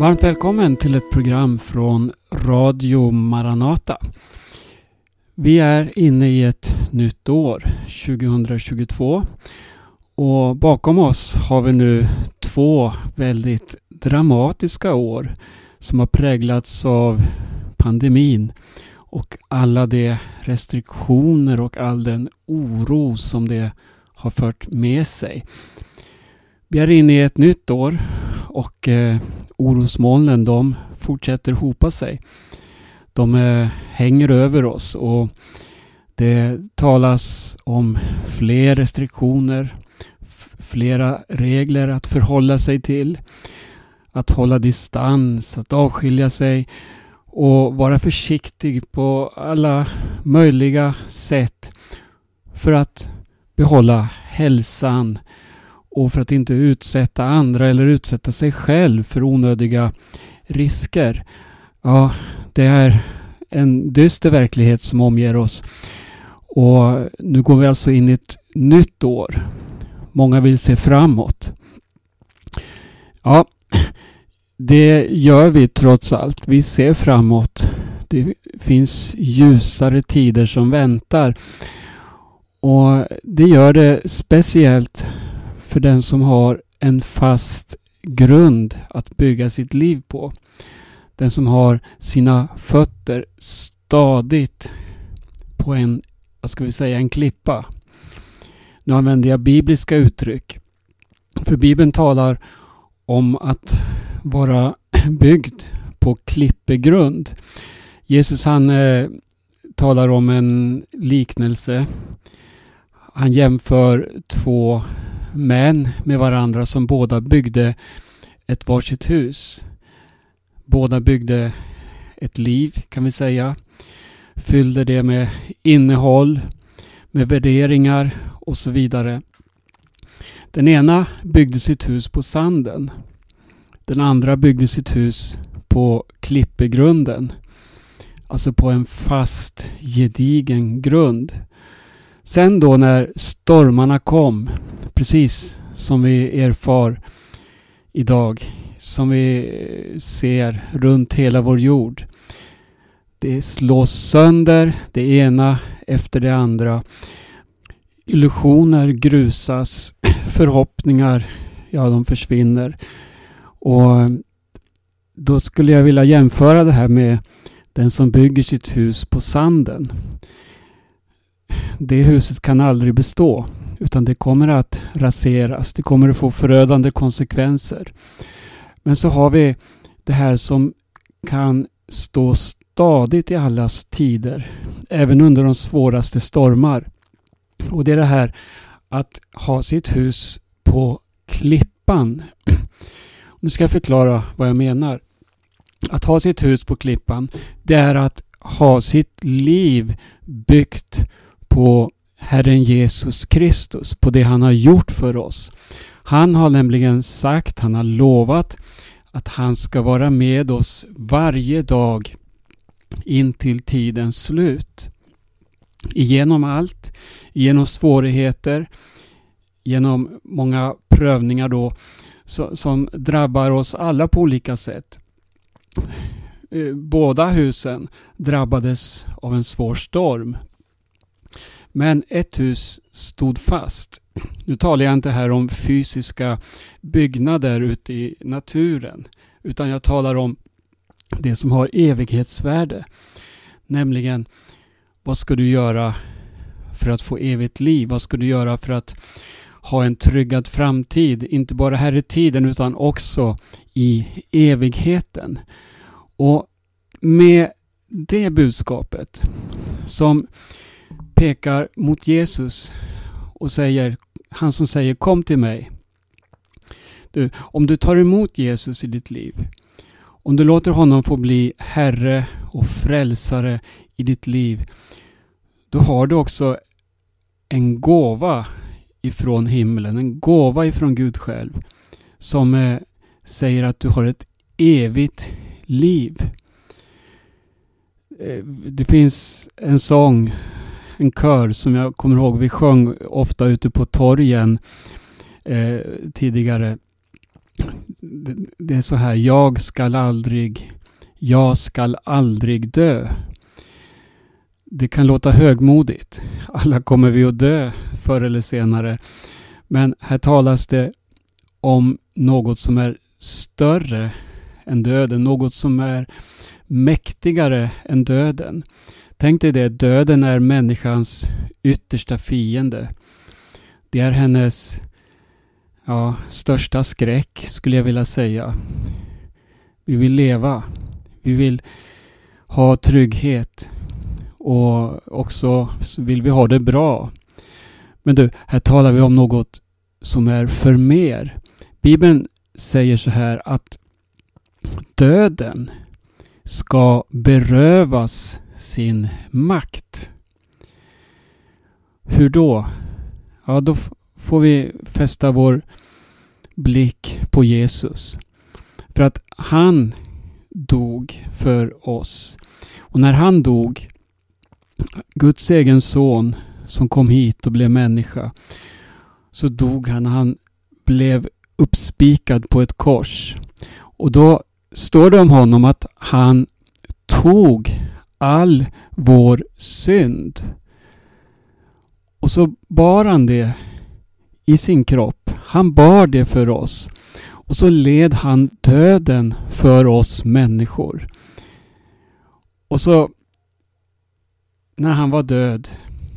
Varmt välkommen till ett program från Radio Maranata. Vi är inne i ett nytt år, 2022. Och bakom oss har vi nu två väldigt dramatiska år som har präglats av pandemin och alla de restriktioner och all den oro som det har fört med sig. Vi är inne i ett nytt år och eh, orosmolnen de fortsätter hopa sig. De eh, hänger över oss och det talas om fler restriktioner, flera regler att förhålla sig till, att hålla distans, att avskilja sig och vara försiktig på alla möjliga sätt för att behålla hälsan och för att inte utsätta andra eller utsätta sig själv för onödiga risker. Ja, det är en dyster verklighet som omger oss. Och nu går vi alltså in i ett nytt år. Många vill se framåt. Ja, det gör vi trots allt. Vi ser framåt. Det finns ljusare tider som väntar. Och det gör det speciellt för den som har en fast grund att bygga sitt liv på. Den som har sina fötter stadigt på en, vad ska vi säga, en klippa. Nu använder jag bibliska uttryck. För Bibeln talar om att vara byggd på klippegrund. Jesus han eh, talar om en liknelse. Han jämför två män med varandra som båda byggde ett varsitt hus. Båda byggde ett liv kan vi säga. Fyllde det med innehåll, med värderingar och så vidare. Den ena byggde sitt hus på sanden. Den andra byggde sitt hus på klippegrunden. Alltså på en fast, gedigen grund. Sen då när stormarna kom, precis som vi erfar idag, som vi eh, ser runt hela vår jord. Det slås sönder, det ena efter det andra. Illusioner grusas, förhoppningar, ja de försvinner. Och eh, då skulle jag vilja jämföra det här med den som bygger sitt hus på sanden det huset kan aldrig bestå. Utan det kommer att raseras. Det kommer att få förödande konsekvenser. Men så har vi det här som kan stå stadigt i allas tider. Även under de svåraste stormar. Och det är det här att ha sitt hus på klippan. Nu ska jag förklara vad jag menar. Att ha sitt hus på klippan, det är att ha sitt liv byggt på Herren Jesus Kristus, på det han har gjort för oss. Han har nämligen sagt, han har lovat att han ska vara med oss varje dag in till tidens slut. Genom allt, genom svårigheter, genom många prövningar då som drabbar oss alla på olika sätt. Eh, båda husen drabbades av en svår storm men ett hus stod fast. Nu talar jag inte här om fysiska byggnader ute i naturen. Utan jag talar om det som har evighetsvärde. Nämligen, vad ska du göra för att få evigt liv? Vad ska du göra för att ha en tryggad framtid? Inte bara här i tiden utan också i evigheten. Och med det budskapet som pekar mot Jesus och säger, han som säger kom till mig. Du, om du tar emot Jesus i ditt liv, om du låter honom få bli Herre och Frälsare i ditt liv, då har du också en gåva ifrån himlen, en gåva ifrån Gud själv, som eh, säger att du har ett evigt liv. Eh, det finns en sång en kör som jag kommer ihåg vi sjöng ofta ute på torgen eh, tidigare. det är så här, jag skall aldrig, jag skall aldrig dö. Det kan låta högmodigt. Alla kommer vi att dö förr eller senare. Men här talas det om något som är större än döden, något som är mäktigare än döden. Tänk dig det, döden är människans yttersta fiende. Det är hennes ja, största skräck skulle jag vilja säga. Vi vill leva. Vi vill ha trygghet. Och också vill vi ha det bra. Men du, här talar vi om något som är för mer. Bibeln säger så här att döden ska berövas sin makt. Hur då? Ja, då får vi fästa vår blick på Jesus. För att han dog för oss. Och när han dog, Guds egen son som kom hit och blev människa, så dog han. Han blev uppspikad på ett kors. Och då står det om honom att han tog all vår synd. Och så bar han det i sin kropp. Han bar det för oss. Och så led han döden för oss människor. Och så när han var död,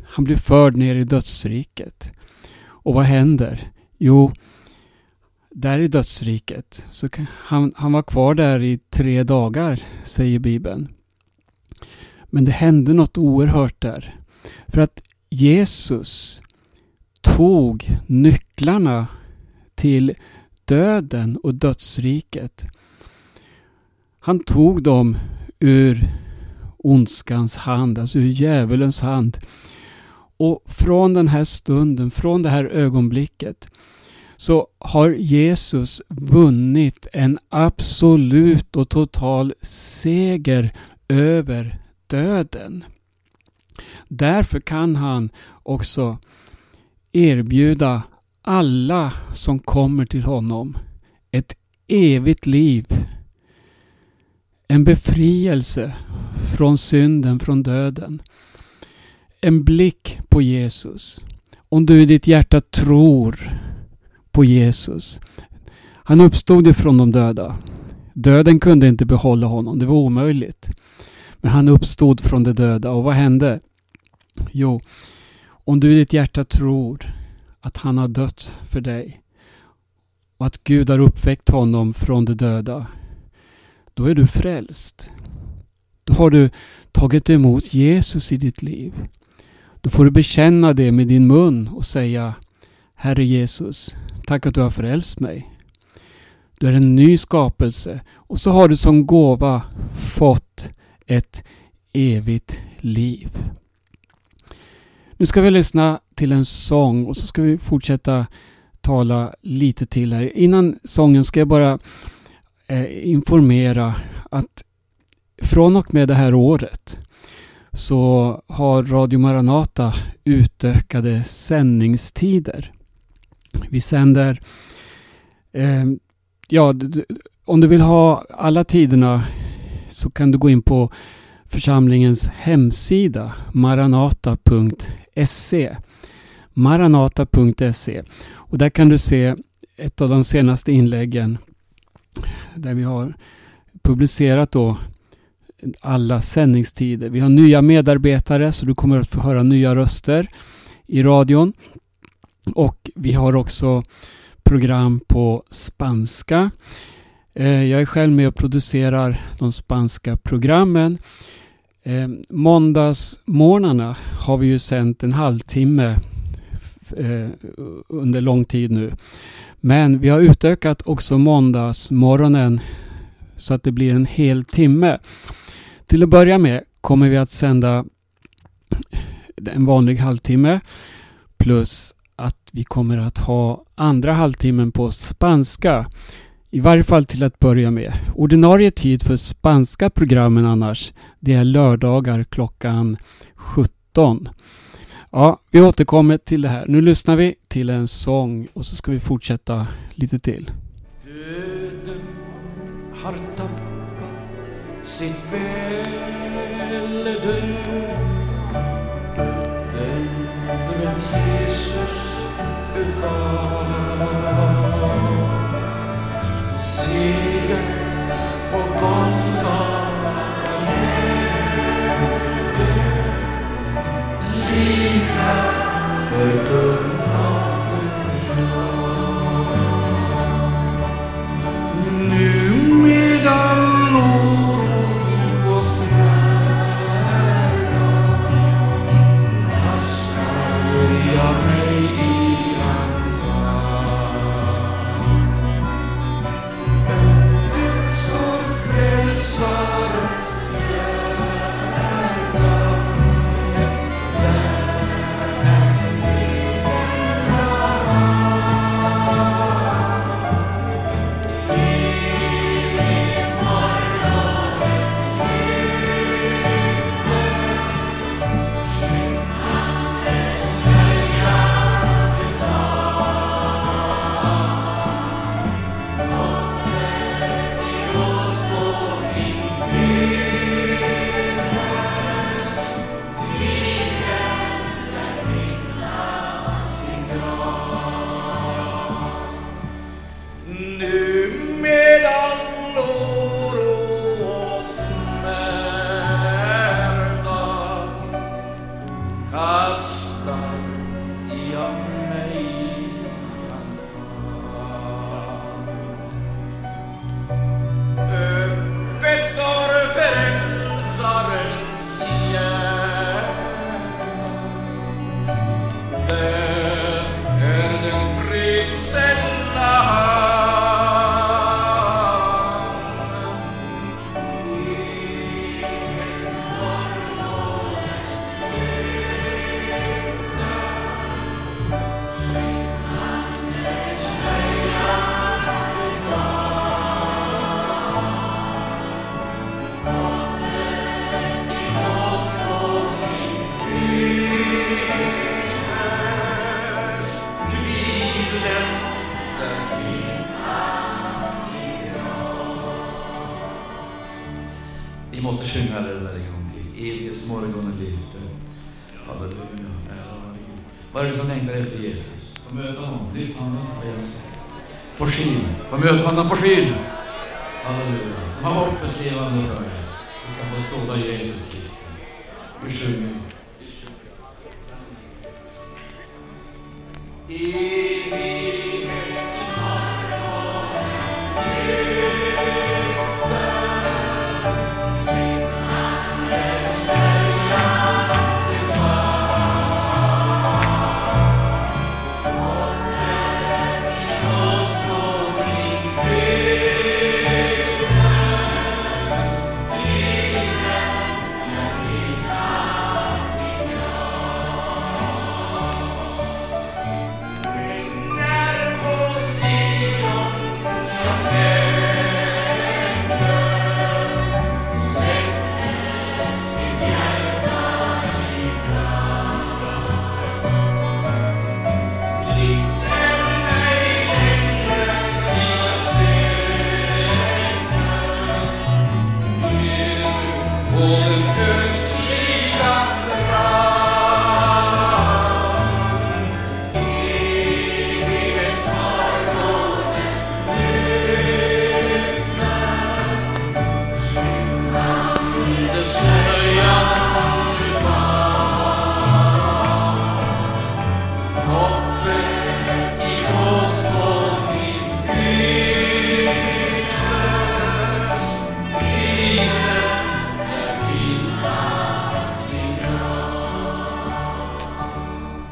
han blev förd ner i dödsriket. Och vad händer? Jo, där i dödsriket, så han, han var kvar där i tre dagar, säger Bibeln. Men det hände något oerhört där. För att Jesus tog nycklarna till döden och dödsriket. Han tog dem ur ondskans hand, alltså ur djävulens hand. Och från den här stunden, från det här ögonblicket så har Jesus vunnit en absolut och total seger över döden. Därför kan han också erbjuda alla som kommer till honom ett evigt liv. En befrielse från synden, från döden. En blick på Jesus. Om du i ditt hjärta tror på Jesus. Han uppstod ifrån de döda. Döden kunde inte behålla honom, det var omöjligt. Men han uppstod från de döda och vad hände? Jo, om du i ditt hjärta tror att han har dött för dig och att Gud har uppväckt honom från de döda, då är du frälst. Då har du tagit emot Jesus i ditt liv. Då får du bekänna det med din mun och säga Herre Jesus, tack att du har frälst mig. Du är en ny skapelse och så har du som gåva fått ett evigt liv. Nu ska vi lyssna till en sång och så ska vi fortsätta tala lite till här. Innan sången ska jag bara eh, informera att från och med det här året så har Radio Maranata utökade sändningstider. Vi sänder eh, Ja, om du vill ha alla tiderna så kan du gå in på församlingens hemsida maranata.se maranata.se och där kan du se ett av de senaste inläggen där vi har publicerat då alla sändningstider. Vi har nya medarbetare så du kommer att få höra nya röster i radion. Och vi har också program på spanska. Eh, jag är själv med och producerar de spanska programmen. Eh, måndagsmorgnarna har vi ju sänt en halvtimme eh, under lång tid nu. Men vi har utökat också måndagsmorgonen så att det blir en hel timme. Till att börja med kommer vi att sända en vanlig halvtimme plus att vi kommer att ha andra halvtimmen på spanska. I varje fall till att börja med. Ordinarie tid för spanska programmen annars, det är lördagar klockan 17. Ja, vi återkommer till det här. Nu lyssnar vi till en sång och så ska vi fortsätta lite till. Döden har tappat sitt välde. Fatiha,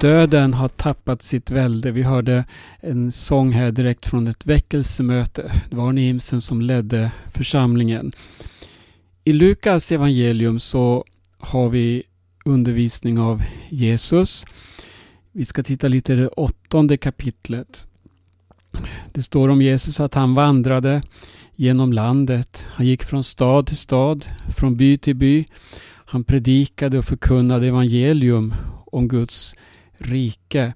Döden har tappat sitt välde. Vi hörde en sång här direkt från ett väckelsemöte. Det var Arne Imsen som ledde församlingen. I Lukas evangelium så har vi undervisning av Jesus. Vi ska titta lite i det åttonde kapitlet. Det står om Jesus att han vandrade genom landet. Han gick från stad till stad, från by till by. Han predikade och förkunnade evangelium om Guds rike.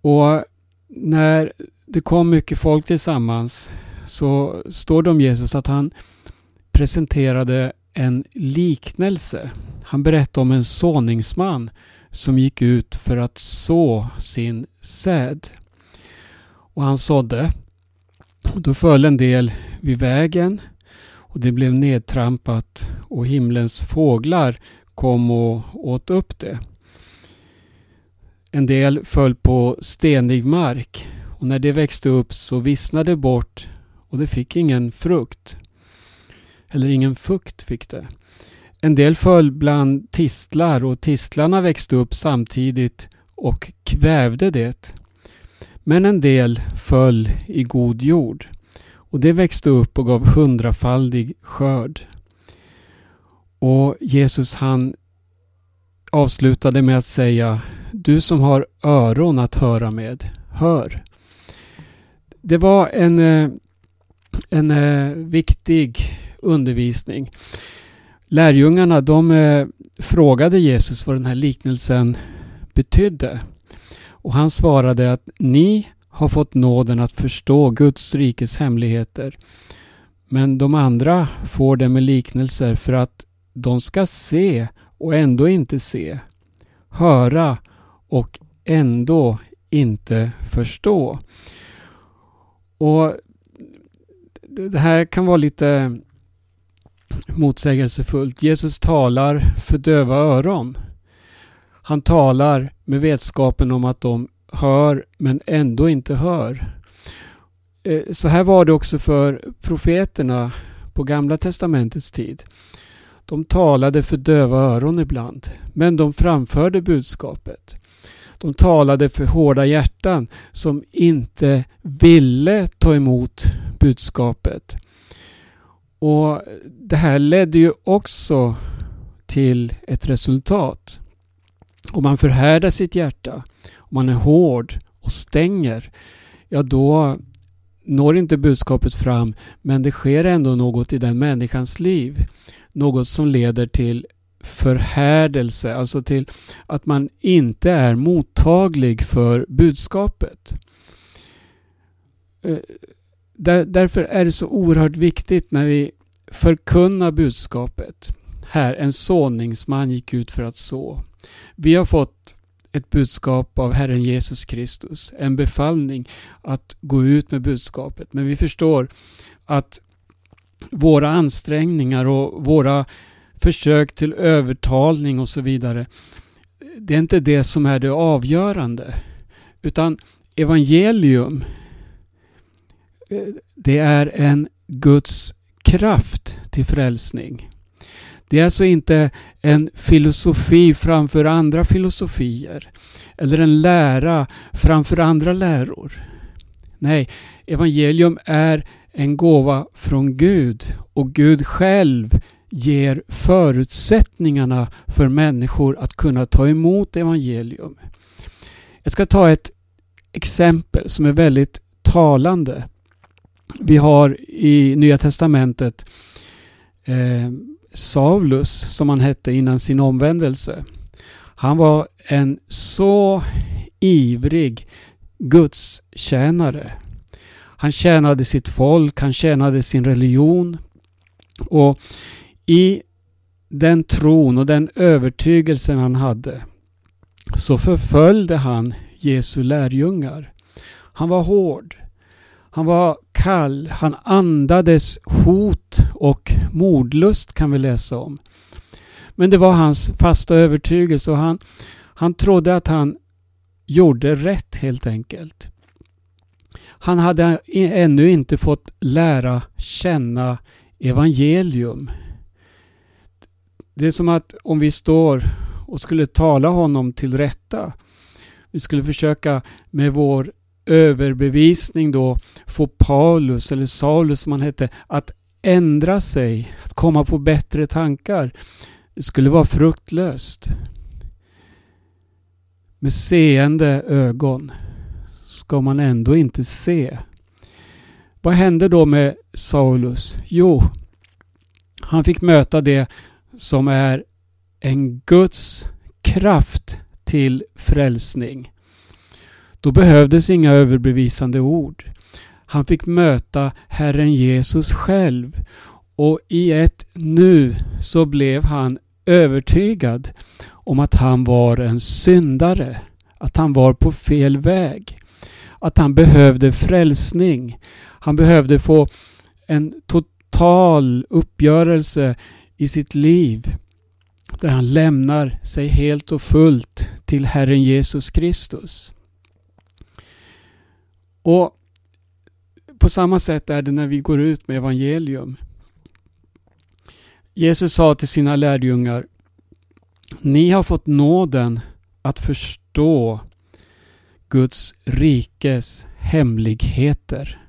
Och när det kom mycket folk tillsammans så står det om Jesus att han presenterade en liknelse. Han berättade om en såningsman som gick ut för att så sin säd. Och han sådde. Då föll en del vid vägen och det blev nedtrampat och himlens fåglar kom och åt upp det. En del föll på stenig mark och när det växte upp så vissnade det bort och det fick ingen frukt. Eller ingen fukt fick det. En del föll bland tistlar och tistlarna växte upp samtidigt och kvävde det. Men en del föll i god jord och det växte upp och gav hundrafaldig skörd. Och Jesus han avslutade med att säga du som har öron att höra med, hör. Det var en, eh, en eh, viktig undervisning. Lärjungarna de eh, frågade Jesus vad den här liknelsen betydde. Och han svarade att ni har fått nåden att förstå Guds rikes hemligheter. Men de andra får det med liknelser för att de ska se och ändå inte se. Höra och ändå inte förstå. Och Det här kan vara lite motsägelsefullt. Jesus talar för döva öron. Han talar med vetskapen om att de hör men ändå inte hör. Eh, så här var det också för profeterna på Gamla Testamentets tid. De talade för döva öron ibland, men de framförde budskapet. De talade för hårda hjärtan som inte ville ta emot budskapet. Och Det här ledde ju också till ett resultat. Om man förhärdar sitt hjärta, om man är hård och stänger, ja då når inte budskapet fram men det sker ändå något i den människans liv. Något som leder till förhärdelse, alltså till att man inte är mottaglig för budskapet. Eh, där, därför är det så oerhört viktigt när vi förkunnar budskapet. Här, en såningsman gick ut för att så. Vi har fått ett budskap av Herren Jesus Kristus, en befallning att gå ut med budskapet. Men vi förstår att våra ansträngningar och våra försök till övertalning och så vidare, det är inte det som är det avgörande. Utan evangelium, eh, det är en Guds kraft till frälsning. Det är alltså inte en filosofi framför andra filosofier eller en lära framför andra läror. Nej, evangelium är en gåva från Gud och Gud själv ger förutsättningarna för människor att kunna ta emot evangelium. Jag ska ta ett exempel som är väldigt talande. Vi har i Nya Testamentet eh, Saulus, som han hette innan sin omvändelse. Han var en så ivrig gudstjänare. Han tjänade sitt folk, han tjänade sin religion. Och i den tron och den övertygelsen han hade så förföljde han Jesu lärjungar. Han var hård. Han var kall. Han andades hot och mordlust kan vi läsa om. Men det var hans fasta övertygelse och han, han trodde att han gjorde rätt helt enkelt. Han hade ännu inte fått lära känna evangelium. Det är som att om vi står och skulle tala honom till rätta. Vi skulle försöka med vår överbevisning då få Paulus, eller Saulus som han hette, att ändra sig, att komma på bättre tankar. Det skulle vara fruktlöst. Med seende ögon ska man ändå inte se. Vad hände då med Saulus? Jo, han fick möta det som är en Guds kraft till frälsning. Då behövdes inga överbevisande ord. Han fick möta Herren Jesus själv och i ett nu så blev han övertygad om att han var en syndare, att han var på fel väg, att han behövde frälsning. Han behövde få en total uppgörelse i sitt liv där han lämnar sig helt och fullt till Herren Jesus Kristus. Och på samma sätt är det när vi går ut med evangelium. Jesus sa till sina lärjungar Ni har fått nåden att förstå Guds rikes hemligheter.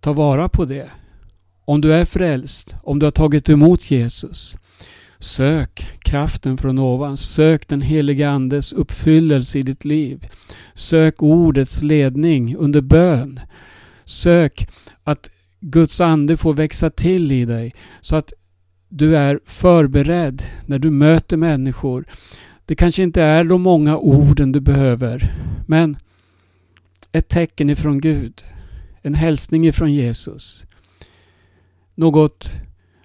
Ta vara på det. Om du är frälst, om du har tagit emot Jesus, sök kraften från ovan. Sök den helige Andes uppfyllelse i ditt liv. Sök ordets ledning under bön. Sök att Guds ande får växa till i dig så att du är förberedd när du möter människor. Det kanske inte är de många orden du behöver, men ett tecken ifrån Gud, en hälsning ifrån Jesus. Något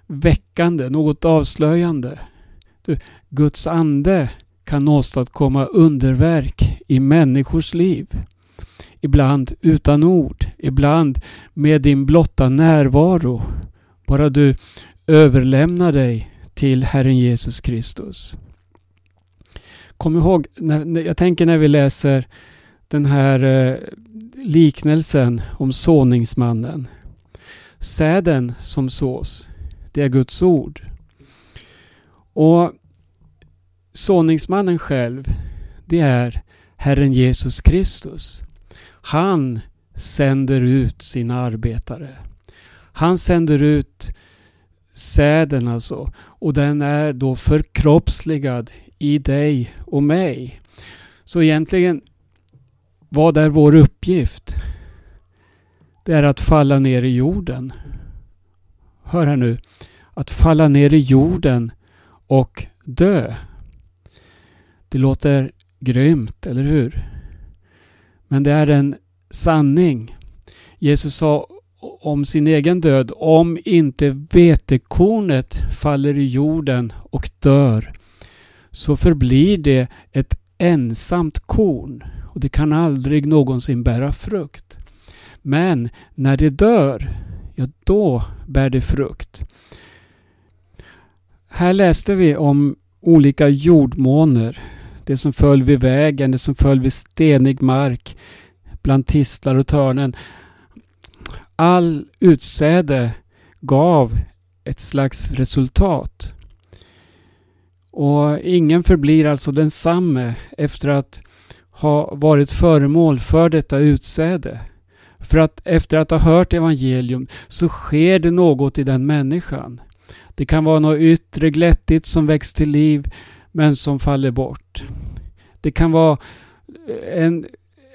väckande, något avslöjande. Du, Guds ande kan åstadkomma underverk i människors liv. Ibland utan ord, ibland med din blotta närvaro. Bara du överlämnar dig till Herren Jesus Kristus. Kom ihåg, när, jag tänker när vi läser den här eh, liknelsen om såningsmannen. Säden som sås, det är Guds ord. Och såningsmannen själv, det är Herren Jesus Kristus. Han sänder ut sina arbetare. Han sänder ut säden alltså. Och den är då förkroppsligad i dig och mig. Så egentligen, vad är vår uppgift? Det är att falla ner i jorden. Hör här nu. Att falla ner i jorden och dö. Det låter grymt, eller hur? Men det är en sanning. Jesus sa om sin egen död, om inte vetekornet faller i jorden och dör, så förblir det ett ensamt korn och det kan aldrig någonsin bära frukt. Men när det dör, ja då bär det frukt. Här läste vi om olika jordmåner. Det som föll vid vägen, det som föll vid stenig mark, bland tistlar och törnen. All utsäde gav ett slags resultat. Och ingen förblir alltså densamme efter att ha varit föremål för detta utsäde. För att efter att ha hört evangelium så sker det något i den människan. Det kan vara något yttre glättigt som väcks till liv men som faller bort. Det kan vara eh, en,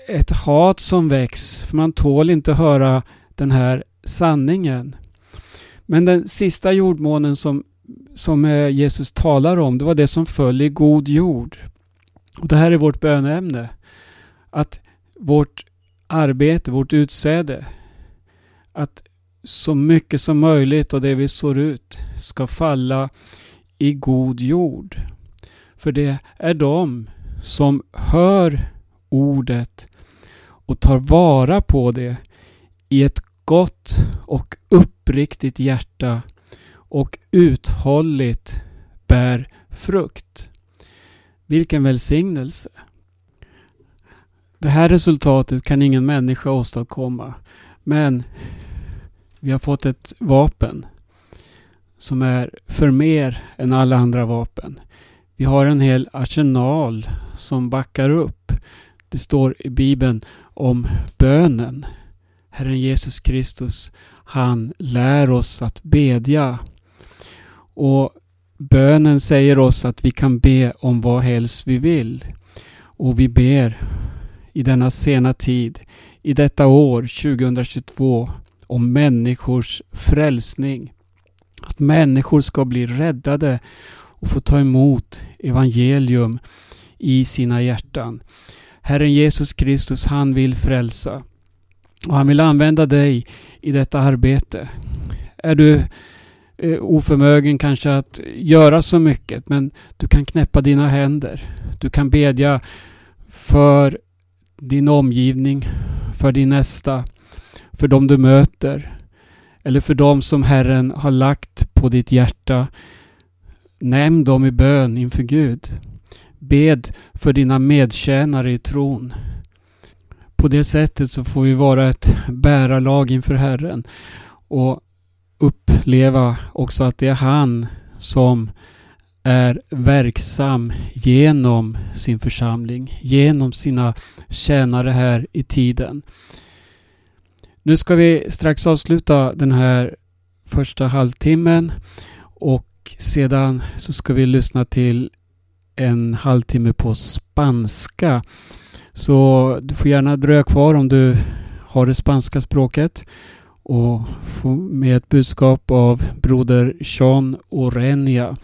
ett hat som väcks för man tål inte höra den här sanningen. Men den sista jordmånen som, som eh, Jesus talar om, det var det som föll i god jord. Och Det här är vårt böneämne. Att vårt arbete, vårt utsäde, att så mycket som möjligt av det vi sår ut ska falla i god jord. För det är de som hör ordet och tar vara på det i ett gott och uppriktigt hjärta och uthålligt bär frukt. Vilken välsignelse! Det här resultatet kan ingen människa åstadkomma. Men vi har fått ett vapen som är för mer än alla andra vapen. Vi har en hel arsenal som backar upp. Det står i Bibeln om bönen. Herren Jesus Kristus, han lär oss att bedja. Och bönen säger oss att vi kan be om vad helst vi vill. Och vi ber i denna sena tid, i detta år 2022, om människors frälsning. Att människor ska bli räddade och få ta emot evangelium i sina hjärtan. Herren Jesus Kristus, han vill frälsa. Och han vill använda dig i detta arbete. Är du eh, oförmögen kanske att göra så mycket men du kan knäppa dina händer. Du kan bedja för din omgivning, för din nästa, för dem du möter eller för dem som Herren har lagt på ditt hjärta. Nämn dem i bön inför Gud. Bed för dina medtjänare i tron. På det sättet så får vi vara ett bärarlag inför Herren och uppleva också att det är han som är verksam genom sin församling, genom sina tjänare här i tiden. Nu ska vi strax avsluta den här första halvtimmen och sedan så ska vi lyssna till en halvtimme på spanska. Så du får gärna dröja kvar om du har det spanska språket och få med ett budskap av broder Sean Orenia.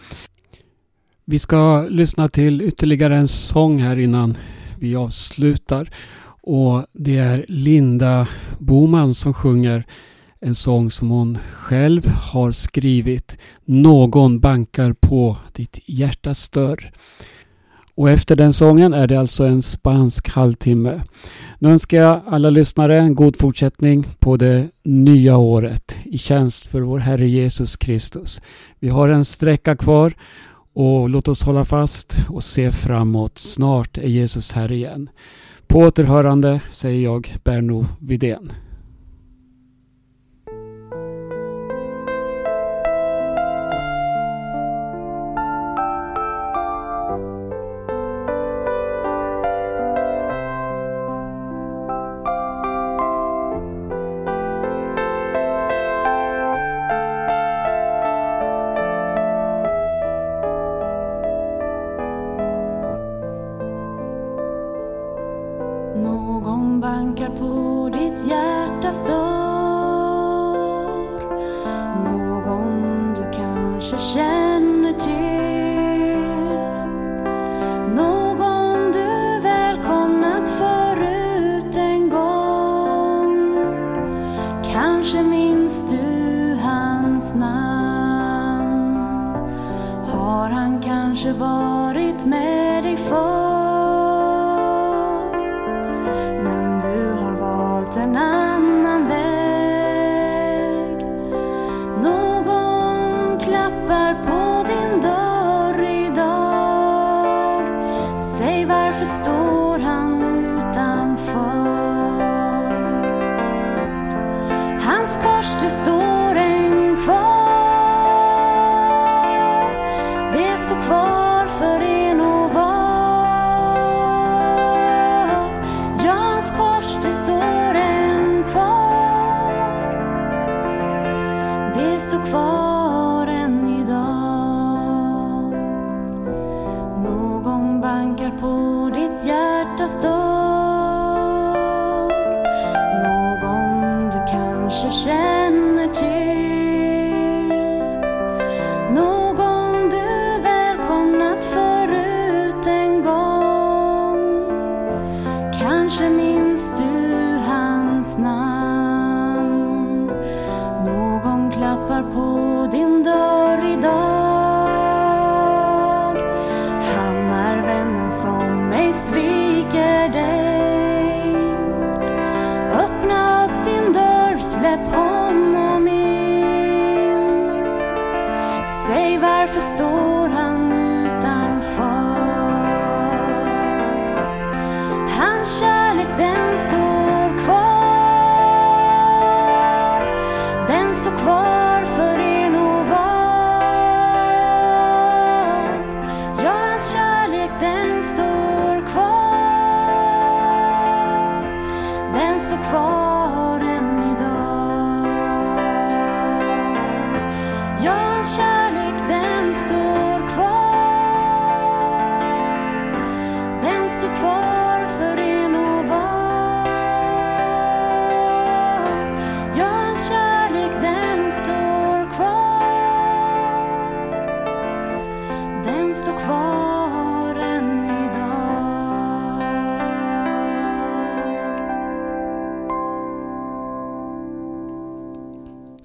Vi ska lyssna till ytterligare en sång här innan vi avslutar. Och det är Linda Boman som sjunger en sång som hon själv har skrivit. Någon bankar på ditt hjärtas dörr. Och efter den sången är det alltså en spansk halvtimme. Nu önskar jag alla lyssnare en god fortsättning på det nya året i tjänst för vår Herre Jesus Kristus. Vi har en sträcka kvar och låt oss hålla fast och se framåt. Snart är Jesus här igen. På återhörande säger jag Berno Vidén.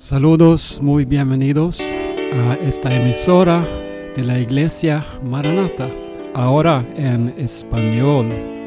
Saludos, muy bienvenidos a esta emisora de la Iglesia Maranata, ahora en español.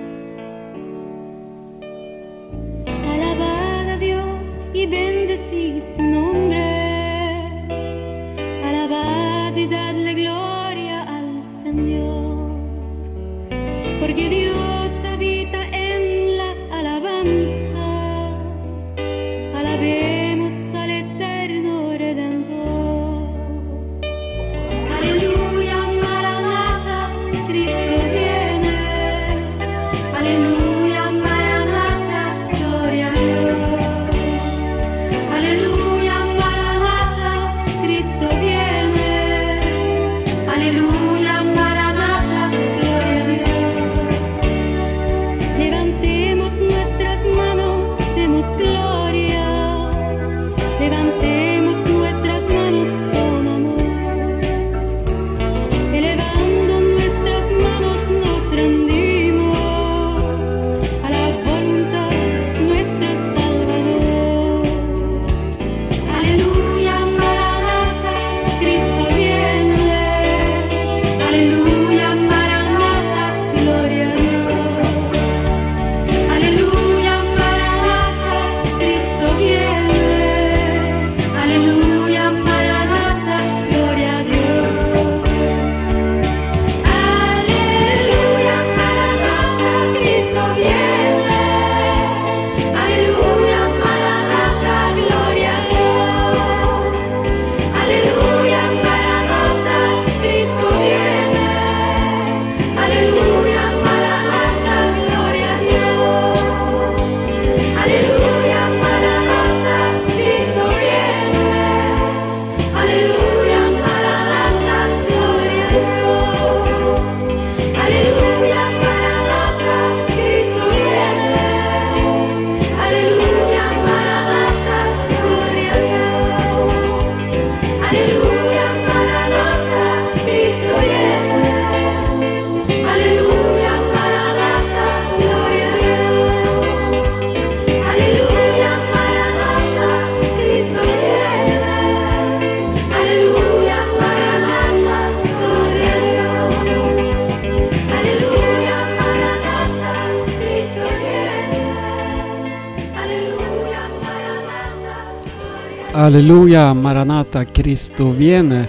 Aleluya, Maranata, Cristo viene.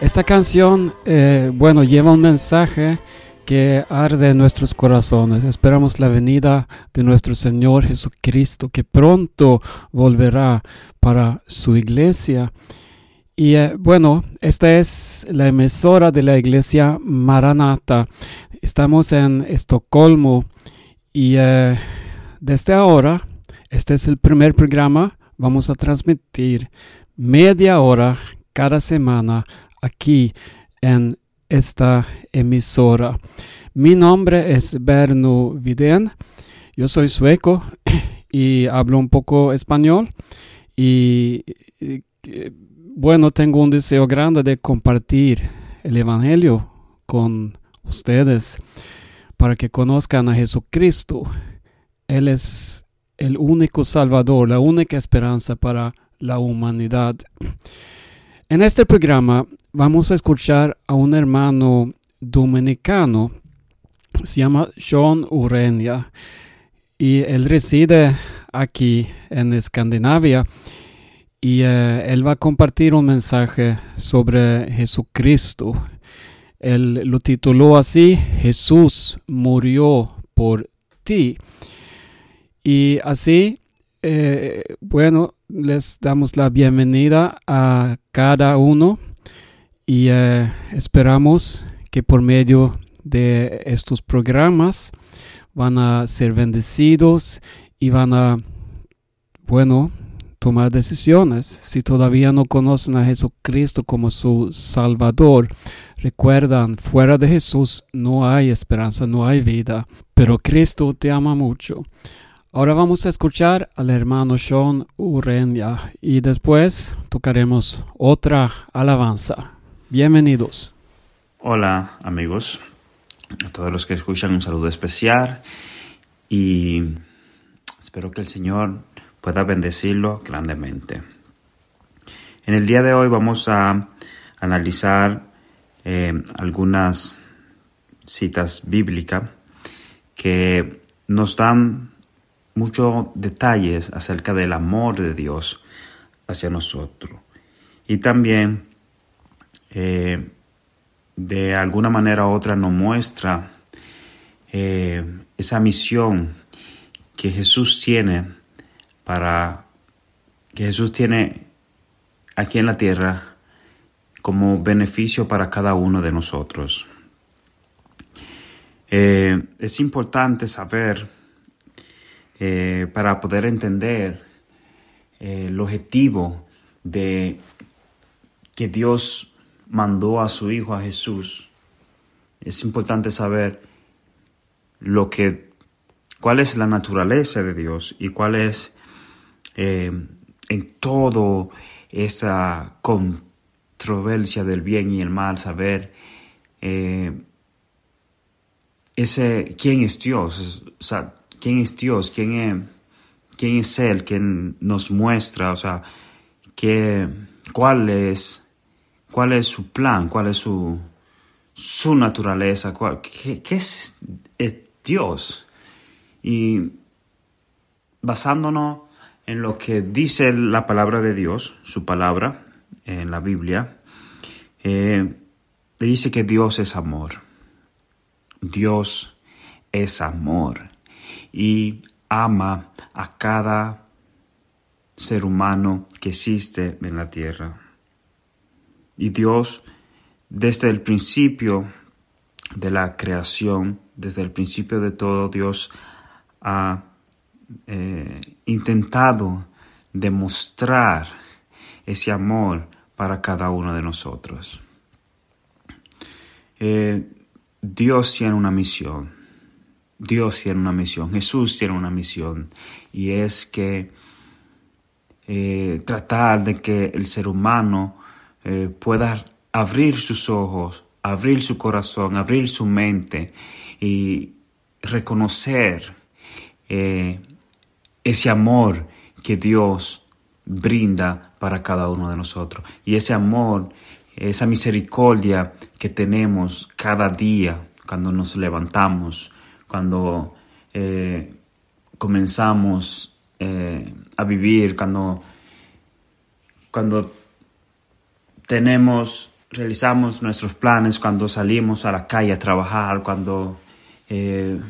Esta canción, eh, bueno, lleva un mensaje que arde en nuestros corazones. Esperamos la venida de nuestro Señor Jesucristo, que pronto volverá para su iglesia. Y eh, bueno, esta es la emisora de la iglesia Maranata. Estamos en Estocolmo y eh, desde ahora, este es el primer programa. Vamos a transmitir media hora cada semana aquí en esta emisora. Mi nombre es Berno Vidén. Yo soy sueco y hablo un poco español. Y, bueno, tengo un deseo grande de compartir el Evangelio con ustedes para que conozcan a Jesucristo. Él es el único Salvador, la única esperanza para la humanidad. En este programa vamos a escuchar a un hermano dominicano, se llama Sean Urenia, y él reside aquí en Escandinavia. Y eh, él va a compartir un mensaje sobre Jesucristo. Él lo tituló así, Jesús murió por ti. Y así, eh, bueno, les damos la bienvenida a cada uno y eh, esperamos que por medio de estos programas van a ser bendecidos y van a, bueno, tomar decisiones. Si todavía no conocen a Jesucristo como su Salvador, recuerdan, fuera de Jesús no hay esperanza, no hay vida, pero Cristo te ama mucho. Ahora vamos a escuchar al hermano Sean Urenia y después tocaremos otra alabanza. Bienvenidos. Hola amigos, a todos los que escuchan un saludo especial y espero que el Señor pueda bendecirlo grandemente. En el día de hoy vamos a analizar eh, algunas citas bíblicas que nos dan muchos detalles acerca del amor de Dios hacia nosotros. Y también, eh, de alguna manera u otra, nos muestra eh, esa misión que Jesús tiene para que Jesús tiene aquí en la tierra como beneficio para cada uno de nosotros. Eh, es importante saber eh, para poder entender eh, el objetivo de que Dios mandó a su Hijo a Jesús. Es importante saber lo que, cuál es la naturaleza de Dios y cuál es en todo esa controversia del bien y el mal, saber ese quién es Dios, o sea, quién es Dios, quién es, quién es Él, quién nos muestra, o sea, qué, cuál es, cuál es su plan, cuál es su, su naturaleza, cuál, qué, es Dios. Y basándonos en lo que dice la palabra de Dios, su palabra en la Biblia, eh, dice que Dios es amor. Dios es amor y ama a cada ser humano que existe en la tierra. Y Dios, desde el principio de la creación, desde el principio de todo, Dios ha eh, intentado demostrar ese amor para cada uno de nosotros. Eh, Dios tiene una misión. Dios tiene una misión. Jesús tiene una misión. Y es que eh, tratar de que el ser humano eh, pueda abrir sus ojos, abrir su corazón, abrir su mente y reconocer eh, ese amor que Dios brinda para cada uno de nosotros. Y ese amor esa misericordia que tenemos cada día cuando nos levantamos, cuando eh, comenzamos eh, a vivir, cuando, cuando tenemos, realizamos nuestros planes, cuando salimos a la calle a trabajar, cuando eh,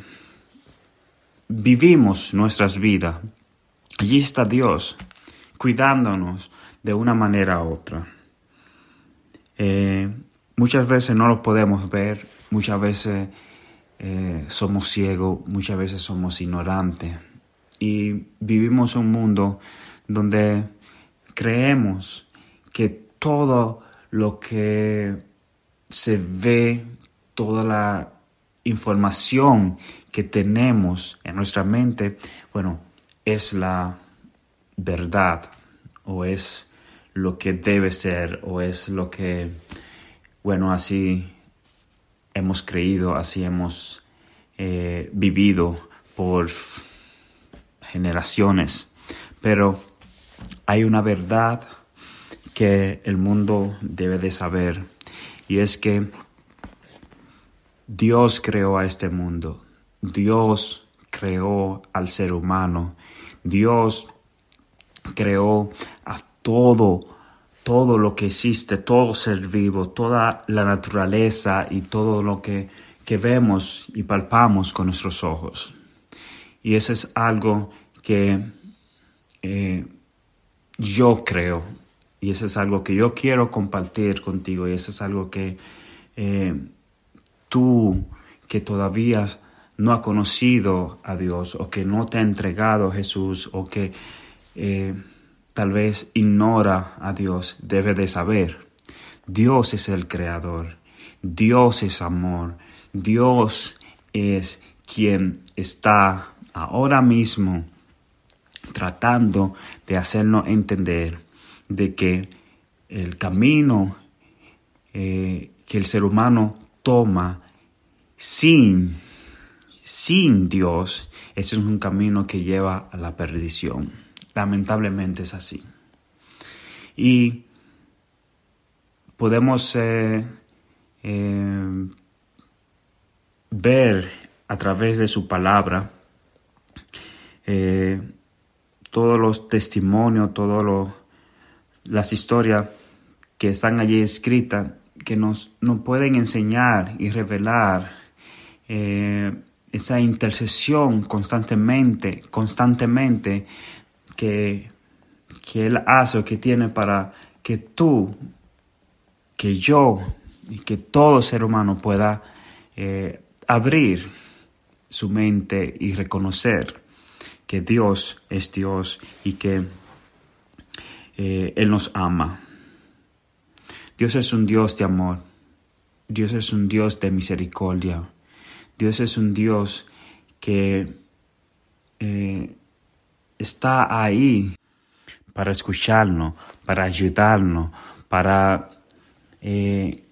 vivimos nuestras vidas. Allí está Dios cuidándonos de una manera u otra. Muchas veces no lo podemos ver, muchas veces eh, somos ciegos, muchas veces somos ignorantes y vivimos un mundo donde creemos que todo lo que se ve, toda la información que tenemos en nuestra mente, bueno, es la verdad o es lo que debe ser o es lo que, bueno, así hemos creído, así hemos eh, vivido por generaciones. Pero hay una verdad que el mundo debe de saber y es que Dios creó a este mundo, Dios creó al ser humano, Dios creó a todo, todo lo que existe, todo ser vivo, toda la naturaleza y todo lo que, que vemos y palpamos con nuestros ojos. Y eso es algo que eh, yo creo y eso es algo que yo quiero compartir contigo y eso es algo que eh, tú que todavía no ha conocido a Dios o que no te ha entregado Jesús o que eh, tal vez ignora a Dios, debe de saber. Dios es el creador, Dios es amor, Dios es quien está ahora mismo tratando de hacernos entender de que el camino eh, que el ser humano toma sin, sin Dios, ese es un camino que lleva a la perdición. Lamentablemente es así. Y podemos eh, eh, ver a través de su palabra eh, todos los testimonios, todas las historias que están allí escritas, que nos, nos pueden enseñar y revelar esa intercesión constantemente, constantemente que, que Él hace o que tiene para que tú, que yo y que todo ser humano pueda eh, abrir su mente y reconocer que Dios es Dios y que eh, Él nos ama. Dios es un Dios de amor. Dios es un Dios de misericordia. Dios es un Dios que eh, está ahí para escucharnos, para ayudarnos, para, eh,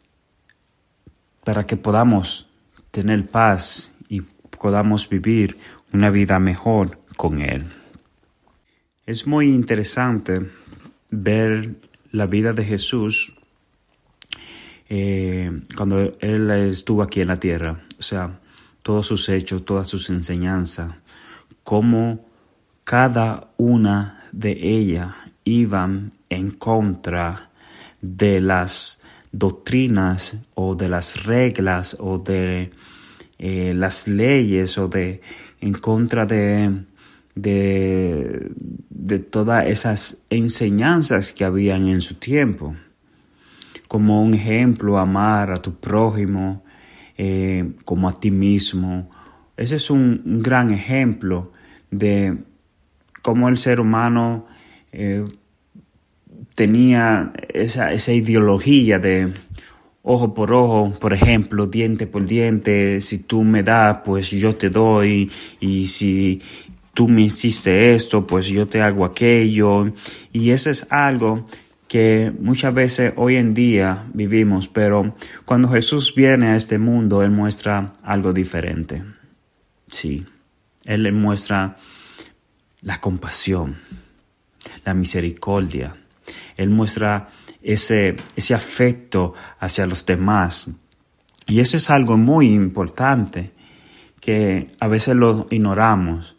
para que podamos tener paz y podamos vivir una vida mejor con Él. Es muy interesante ver la vida de Jesús eh, cuando Él estuvo aquí en la tierra. O sea, todos sus hechos, todas sus enseñanzas, cómo cada una de ellas iban en contra de las doctrinas o de las reglas o de eh, las leyes o de en contra de, de, de todas esas enseñanzas que habían en su tiempo. Como un ejemplo, amar a tu prójimo eh, como a ti mismo. Ese es un, un gran ejemplo de cómo el ser humano eh, tenía esa, esa ideología de ojo por ojo, por ejemplo, diente por diente, si tú me das, pues yo te doy, y si tú me hiciste esto, pues yo te hago aquello, y eso es algo que muchas veces hoy en día vivimos, pero cuando Jesús viene a este mundo, Él muestra algo diferente. Sí, Él le muestra la compasión, la misericordia. Él muestra ese, ese afecto hacia los demás. Y eso es algo muy importante que a veces lo ignoramos.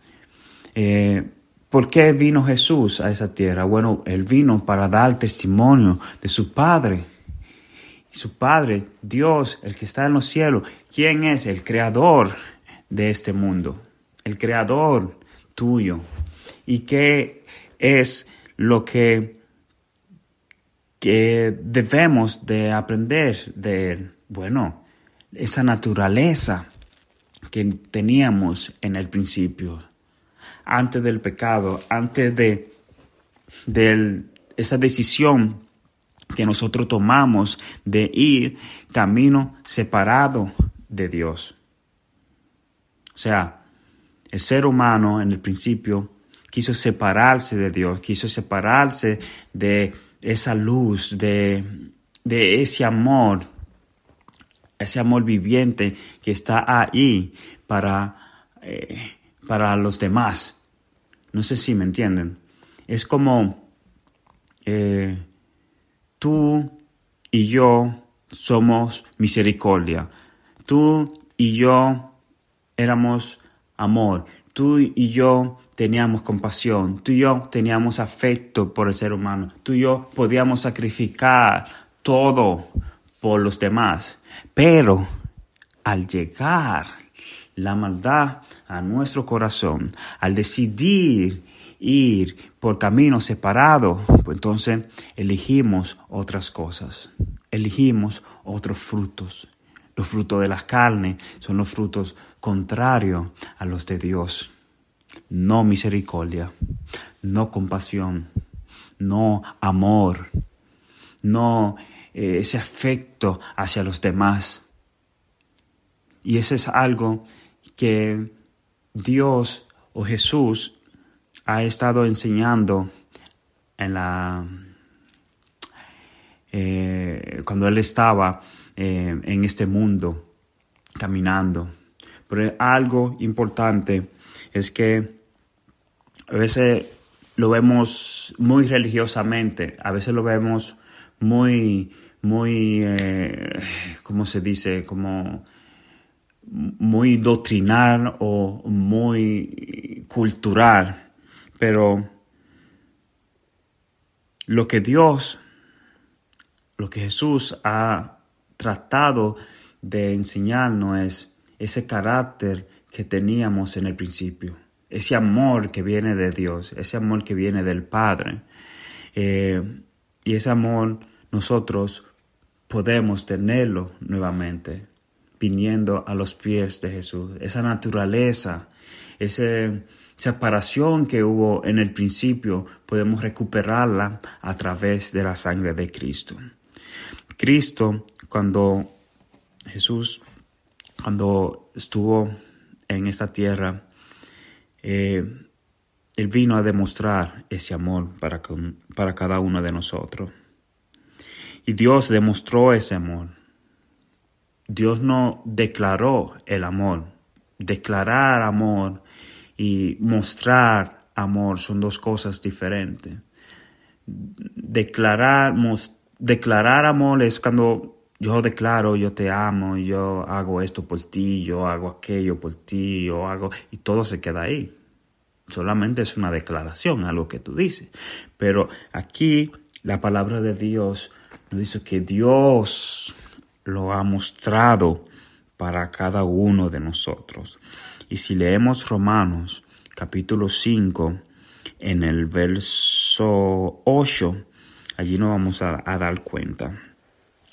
Eh, ¿Por qué vino Jesús a esa tierra? Bueno, Él vino para dar testimonio de su Padre. Su Padre, Dios, el que está en los cielos, ¿quién es? El creador de este mundo, el creador tuyo. ¿Y qué es lo que que debemos de aprender de, bueno, esa naturaleza que teníamos en el principio, antes del pecado, antes de, de esa decisión que nosotros tomamos de ir camino separado de Dios. O sea, el ser humano en el principio quiso separarse de Dios, quiso separarse de esa luz, de, de ese amor, ese amor viviente que está ahí para, eh, para los demás. No sé si me entienden. Es como eh, tú y yo somos misericordia. Tú y yo éramos amor. Tú y yo teníamos compasión, tú y yo teníamos afecto por el ser humano, tú y yo podíamos sacrificar todo por los demás. Pero al llegar la maldad a nuestro corazón, al decidir ir por caminos separados, pues entonces elegimos otras cosas, elegimos otros frutos. Los frutos de la carne son los frutos contrarios a los de Dios no misericordia, no compasión, no amor, no eh, ese afecto hacia los demás. Y eso es algo que Dios o Jesús ha estado enseñando en la eh, cuando él estaba eh, en este mundo caminando. Pero algo importante es que a veces lo vemos muy religiosamente, a veces lo vemos muy, muy, eh, ¿cómo se dice? Como muy doctrinal o muy cultural, pero lo que Dios, lo que Jesús ha tratado de enseñarnos es ese carácter que teníamos en el principio, ese amor que viene de Dios, ese amor que viene del Padre. Eh, y ese amor nosotros podemos tenerlo nuevamente, viniendo a los pies de Jesús. Esa naturaleza, esa separación que hubo en el principio, podemos recuperarla a través de la sangre de Cristo. Cristo, cuando Jesús, cuando estuvo en esta tierra, eh, Él vino a demostrar ese amor para, para cada uno de nosotros. Y Dios demostró ese amor. Dios no declaró el amor. Declarar amor y mostrar amor son dos cosas diferentes. Declarar, declarar amor es cuando yo declaro, yo te amo, yo hago esto por ti, yo hago aquello por ti, yo hago, y todo se queda ahí. Solamente es una declaración, algo que tú dices. Pero aquí la palabra de Dios nos dice que Dios lo ha mostrado para cada uno de nosotros. Y si leemos Romanos capítulo 5 en el verso 8, allí nos vamos a, a dar cuenta.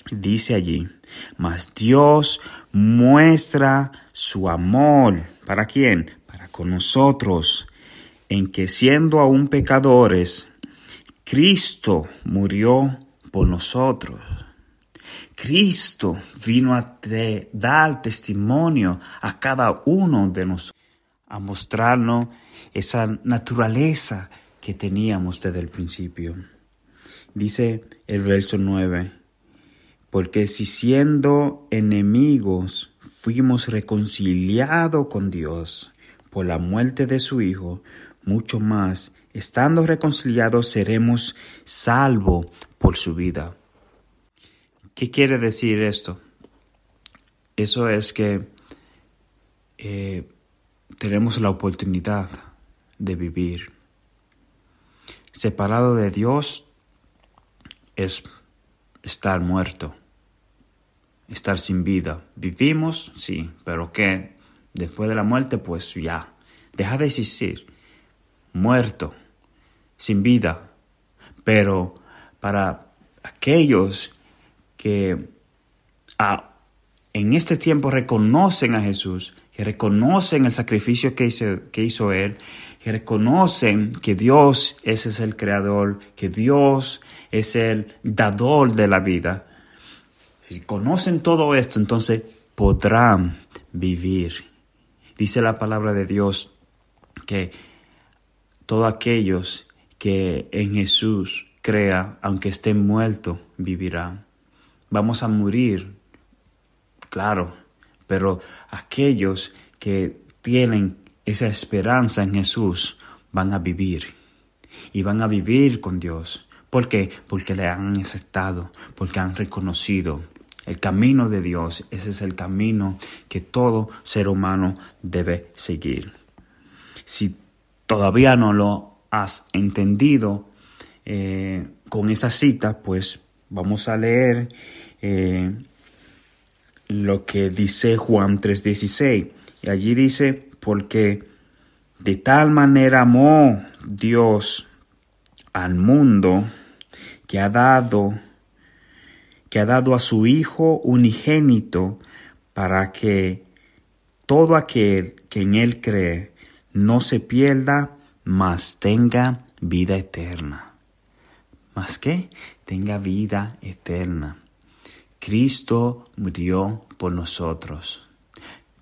Dice allí, mas Dios muestra su amor. ¿Para quién? Para con nosotros, en que siendo aún pecadores, Cristo murió por nosotros. Cristo vino a dar testimonio a cada uno de nosotros, a mostrarnos esa naturaleza que teníamos desde el principio. Dice el verso 9, porque si siendo enemigos fuimos reconciliados con Dios por la muerte de su Hijo, mucho más, estando reconciliados, seremos salvos por su vida. ¿Qué quiere decir esto? Eso es que eh, tenemos la oportunidad de vivir. Separado de Dios es estar muerto estar sin vida. Vivimos, sí, pero ¿qué? Después de la muerte, pues ya, deja de existir, muerto, sin vida. Pero para aquellos que en este tiempo reconocen a Jesús, que reconocen el sacrificio que hizo, que hizo Él, que reconocen que Dios ese es el creador, que Dios es el dador de la vida, si conocen todo esto, entonces podrán vivir. Dice la palabra de Dios que todos aquellos que en Jesús crea, aunque estén muertos, vivirán. Vamos a morir, claro, pero aquellos que tienen esa esperanza en Jesús van a vivir y van a vivir con Dios. ¿Por qué? Porque le han aceptado, porque han reconocido el camino de Dios, ese es el camino que todo ser humano debe seguir. Si todavía no lo has entendido eh, con esa cita, pues vamos a leer eh, lo que dice Juan 3:16. Y allí dice, porque de tal manera amó Dios al mundo que ha dado que ha dado a su Hijo unigénito para que todo aquel que en Él cree no se pierda, mas tenga vida eterna. ¿Más que? Tenga vida eterna. Cristo murió por nosotros.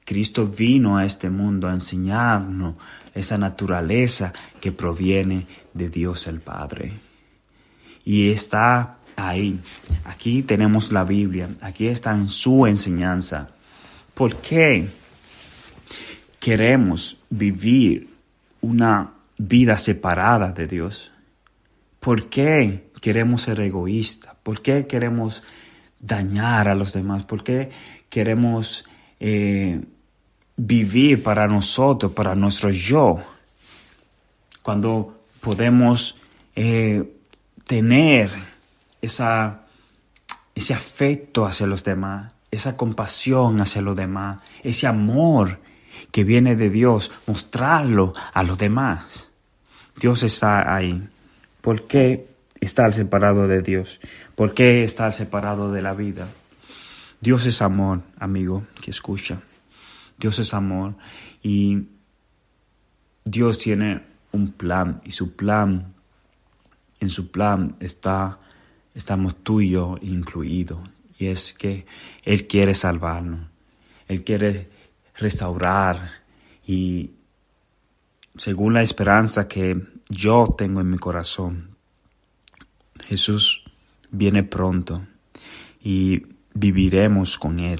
Cristo vino a este mundo a enseñarnos esa naturaleza que proviene de Dios el Padre. Y está ahí. Aquí tenemos la Biblia, aquí está en su enseñanza. ¿Por qué queremos vivir una vida separada de Dios? ¿Por qué queremos ser egoístas? ¿Por qué queremos dañar a los demás? ¿Por qué queremos eh, vivir para nosotros, para nuestro yo? Cuando podemos eh, tener esa, ese afecto hacia los demás, esa compasión hacia los demás, ese amor que viene de Dios, mostrarlo a los demás. Dios está ahí. ¿Por qué estar separado de Dios? ¿Por qué estar separado de la vida? Dios es amor, amigo, que escucha. Dios es amor y Dios tiene un plan y su plan, en su plan está, estamos tú y yo incluidos. Y es que Él quiere salvarnos, Él quiere restaurar y según la esperanza que yo tengo en mi corazón, Jesús viene pronto y viviremos con Él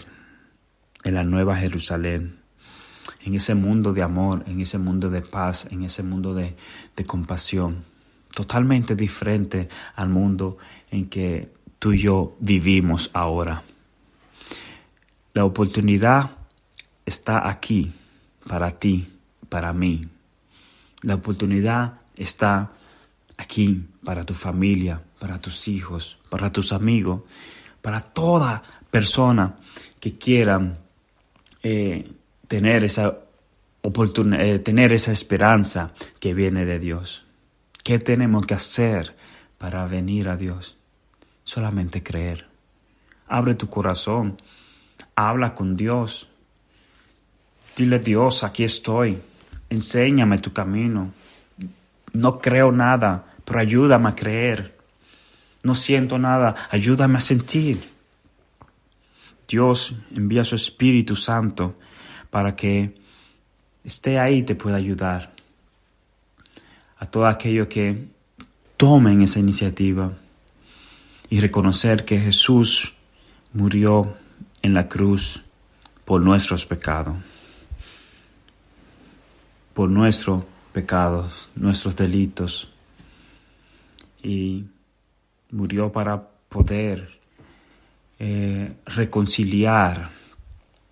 en la nueva Jerusalén, en ese mundo de amor, en ese mundo de paz, en ese mundo de, de compasión, totalmente diferente al mundo en que tú y yo vivimos ahora. La oportunidad está aquí para ti, para mí. La oportunidad está aquí para tu familia, para tus hijos, para tus amigos, para toda persona que quiera eh, tener esa oportunidad, eh, tener esa esperanza que viene de Dios. ¿Qué tenemos que hacer para venir a Dios? Solamente creer. Abre tu corazón, habla con Dios, Dile Dios, aquí estoy, enséñame tu camino. No creo nada, pero ayúdame a creer. No siento nada, ayúdame a sentir. Dios envía su Espíritu Santo para que esté ahí y te pueda ayudar. A todo aquello que tomen esa iniciativa y reconocer que Jesús murió en la cruz por nuestros pecados por nuestros pecados, nuestros delitos, y murió para poder eh, reconciliar,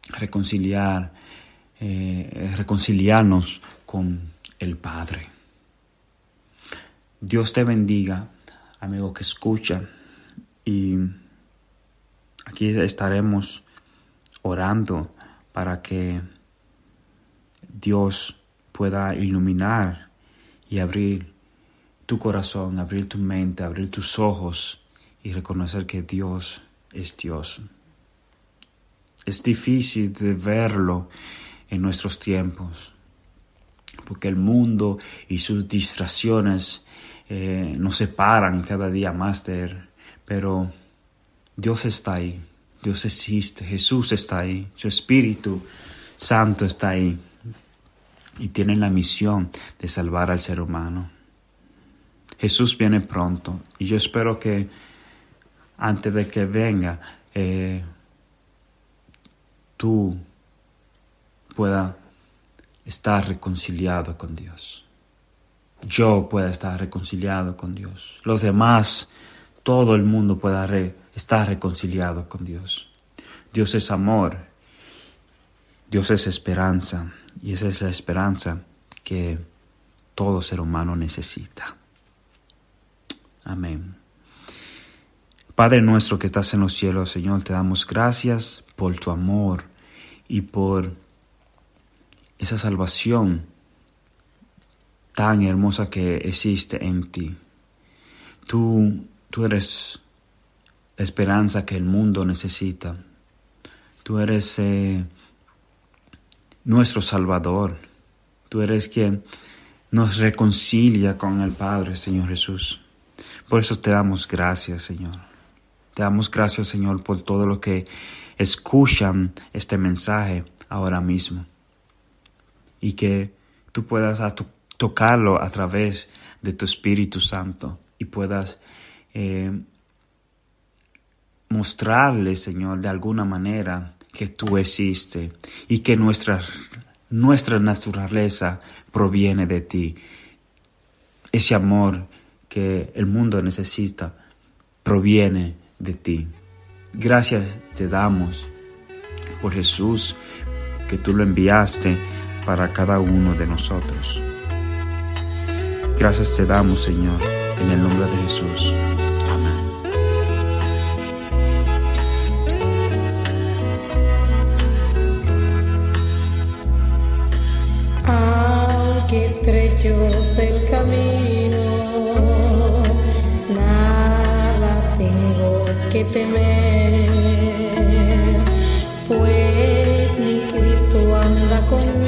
reconciliar, eh, reconciliarnos con el Padre. Dios te bendiga, amigo que escucha, y aquí estaremos orando para que Dios pueda iluminar y abrir tu corazón, abrir tu mente, abrir tus ojos y reconocer que Dios es Dios. Es difícil de verlo en nuestros tiempos, porque el mundo y sus distracciones eh, nos separan cada día más de Él, pero Dios está ahí, Dios existe, Jesús está ahí, su Espíritu Santo está ahí y tienen la misión de salvar al ser humano. Jesús viene pronto y yo espero que antes de que venga eh, tú puedas estar reconciliado con Dios. Yo pueda estar reconciliado con Dios. Los demás, todo el mundo pueda estar reconciliado con Dios. Dios es amor. Dios es esperanza. Y esa es la esperanza que todo ser humano necesita. Amén. Padre nuestro que estás en los cielos, Señor, te damos gracias por tu amor y por esa salvación tan hermosa que existe en ti. Tú, tú eres la esperanza que el mundo necesita. Tú eres eh, nuestro Salvador. Tú eres quien nos reconcilia con el Padre, Señor Jesús. Por eso te damos gracias, Señor. Te damos gracias, Señor, por todo lo que escuchan este mensaje ahora mismo. Y que tú puedas tocarlo a través de tu Espíritu Santo y puedas eh, mostrarle, Señor, de alguna manera que tú existes y que nuestra, nuestra naturaleza proviene de ti. Ese amor que el mundo necesita proviene de ti. Gracias te damos por Jesús, que tú lo enviaste para cada uno de nosotros. Gracias te damos, Señor, en el nombre de Jesús. Temer, pues mi Cristo anda conmigo,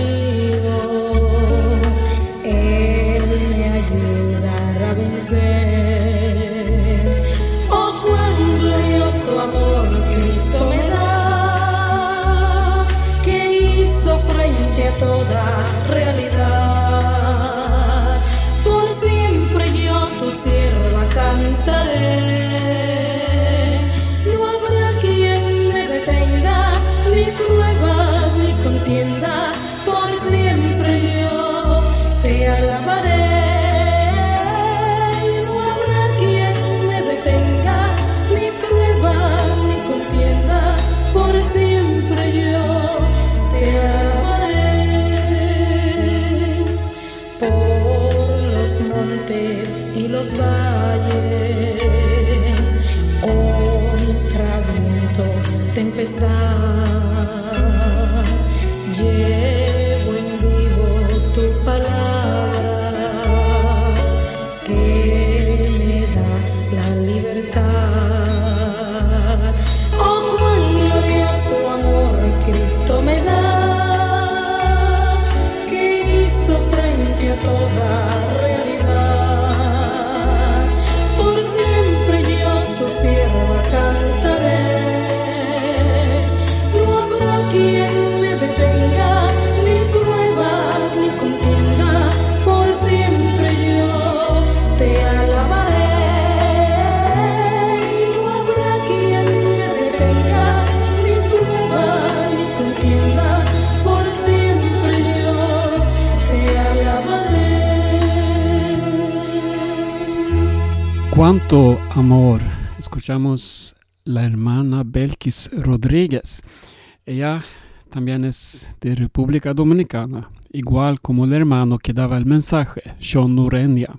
Rodríguez. Ella también es de República Dominicana, igual como el hermano que daba el mensaje, Sean Nurenia.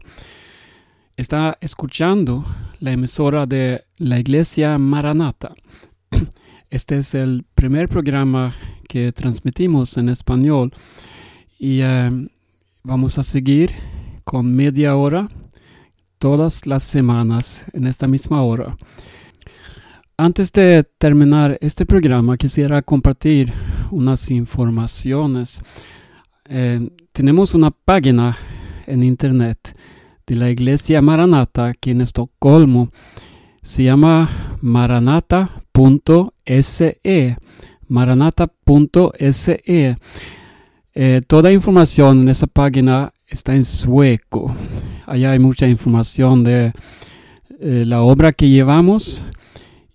Está escuchando la emisora de la Iglesia Maranata. Este es el primer programa que transmitimos en español y eh, vamos a seguir con media hora todas las semanas en esta misma hora. Antes de terminar este programa, quisiera compartir unas informaciones. Eh, tenemos una página en internet de la iglesia Maranata aquí en Estocolmo. Se llama maranata.se. Maranata.se. Eh, toda información en esa página está en sueco. Allá hay mucha información de eh, la obra que llevamos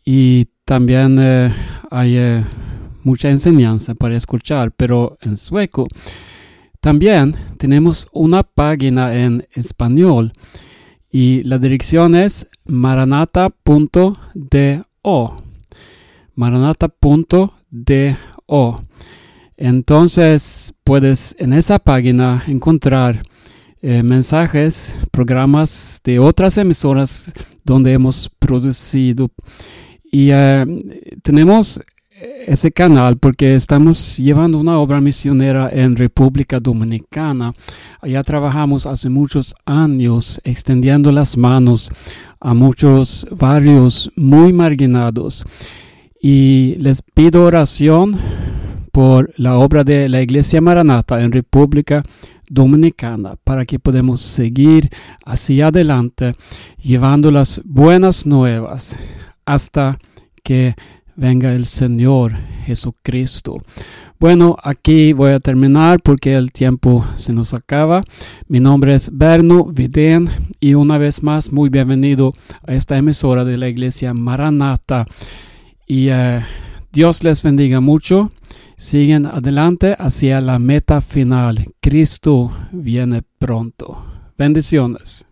y también eh, hay eh, mucha enseñanza para escuchar, pero en sueco. También tenemos una página en español y la dirección es maranata.do. Maranata.do. Entonces puedes en esa página encontrar eh, mensajes, programas de otras emisoras donde hemos producido. Y eh, tenemos ese canal porque estamos llevando una obra misionera en República Dominicana. Allá trabajamos hace muchos años extendiendo las manos a muchos barrios muy marginados. Y les pido oración por la obra de la Iglesia Maranata en República Dominicana para que podamos seguir hacia adelante llevando las buenas nuevas hasta que venga el Señor Jesucristo. Bueno, aquí voy a terminar porque el tiempo se nos acaba. Mi nombre es Berno Vidén y una vez más muy bienvenido a esta emisora de la iglesia Maranata. Y eh, Dios les bendiga mucho. Siguen adelante hacia la meta final. Cristo viene pronto. Bendiciones.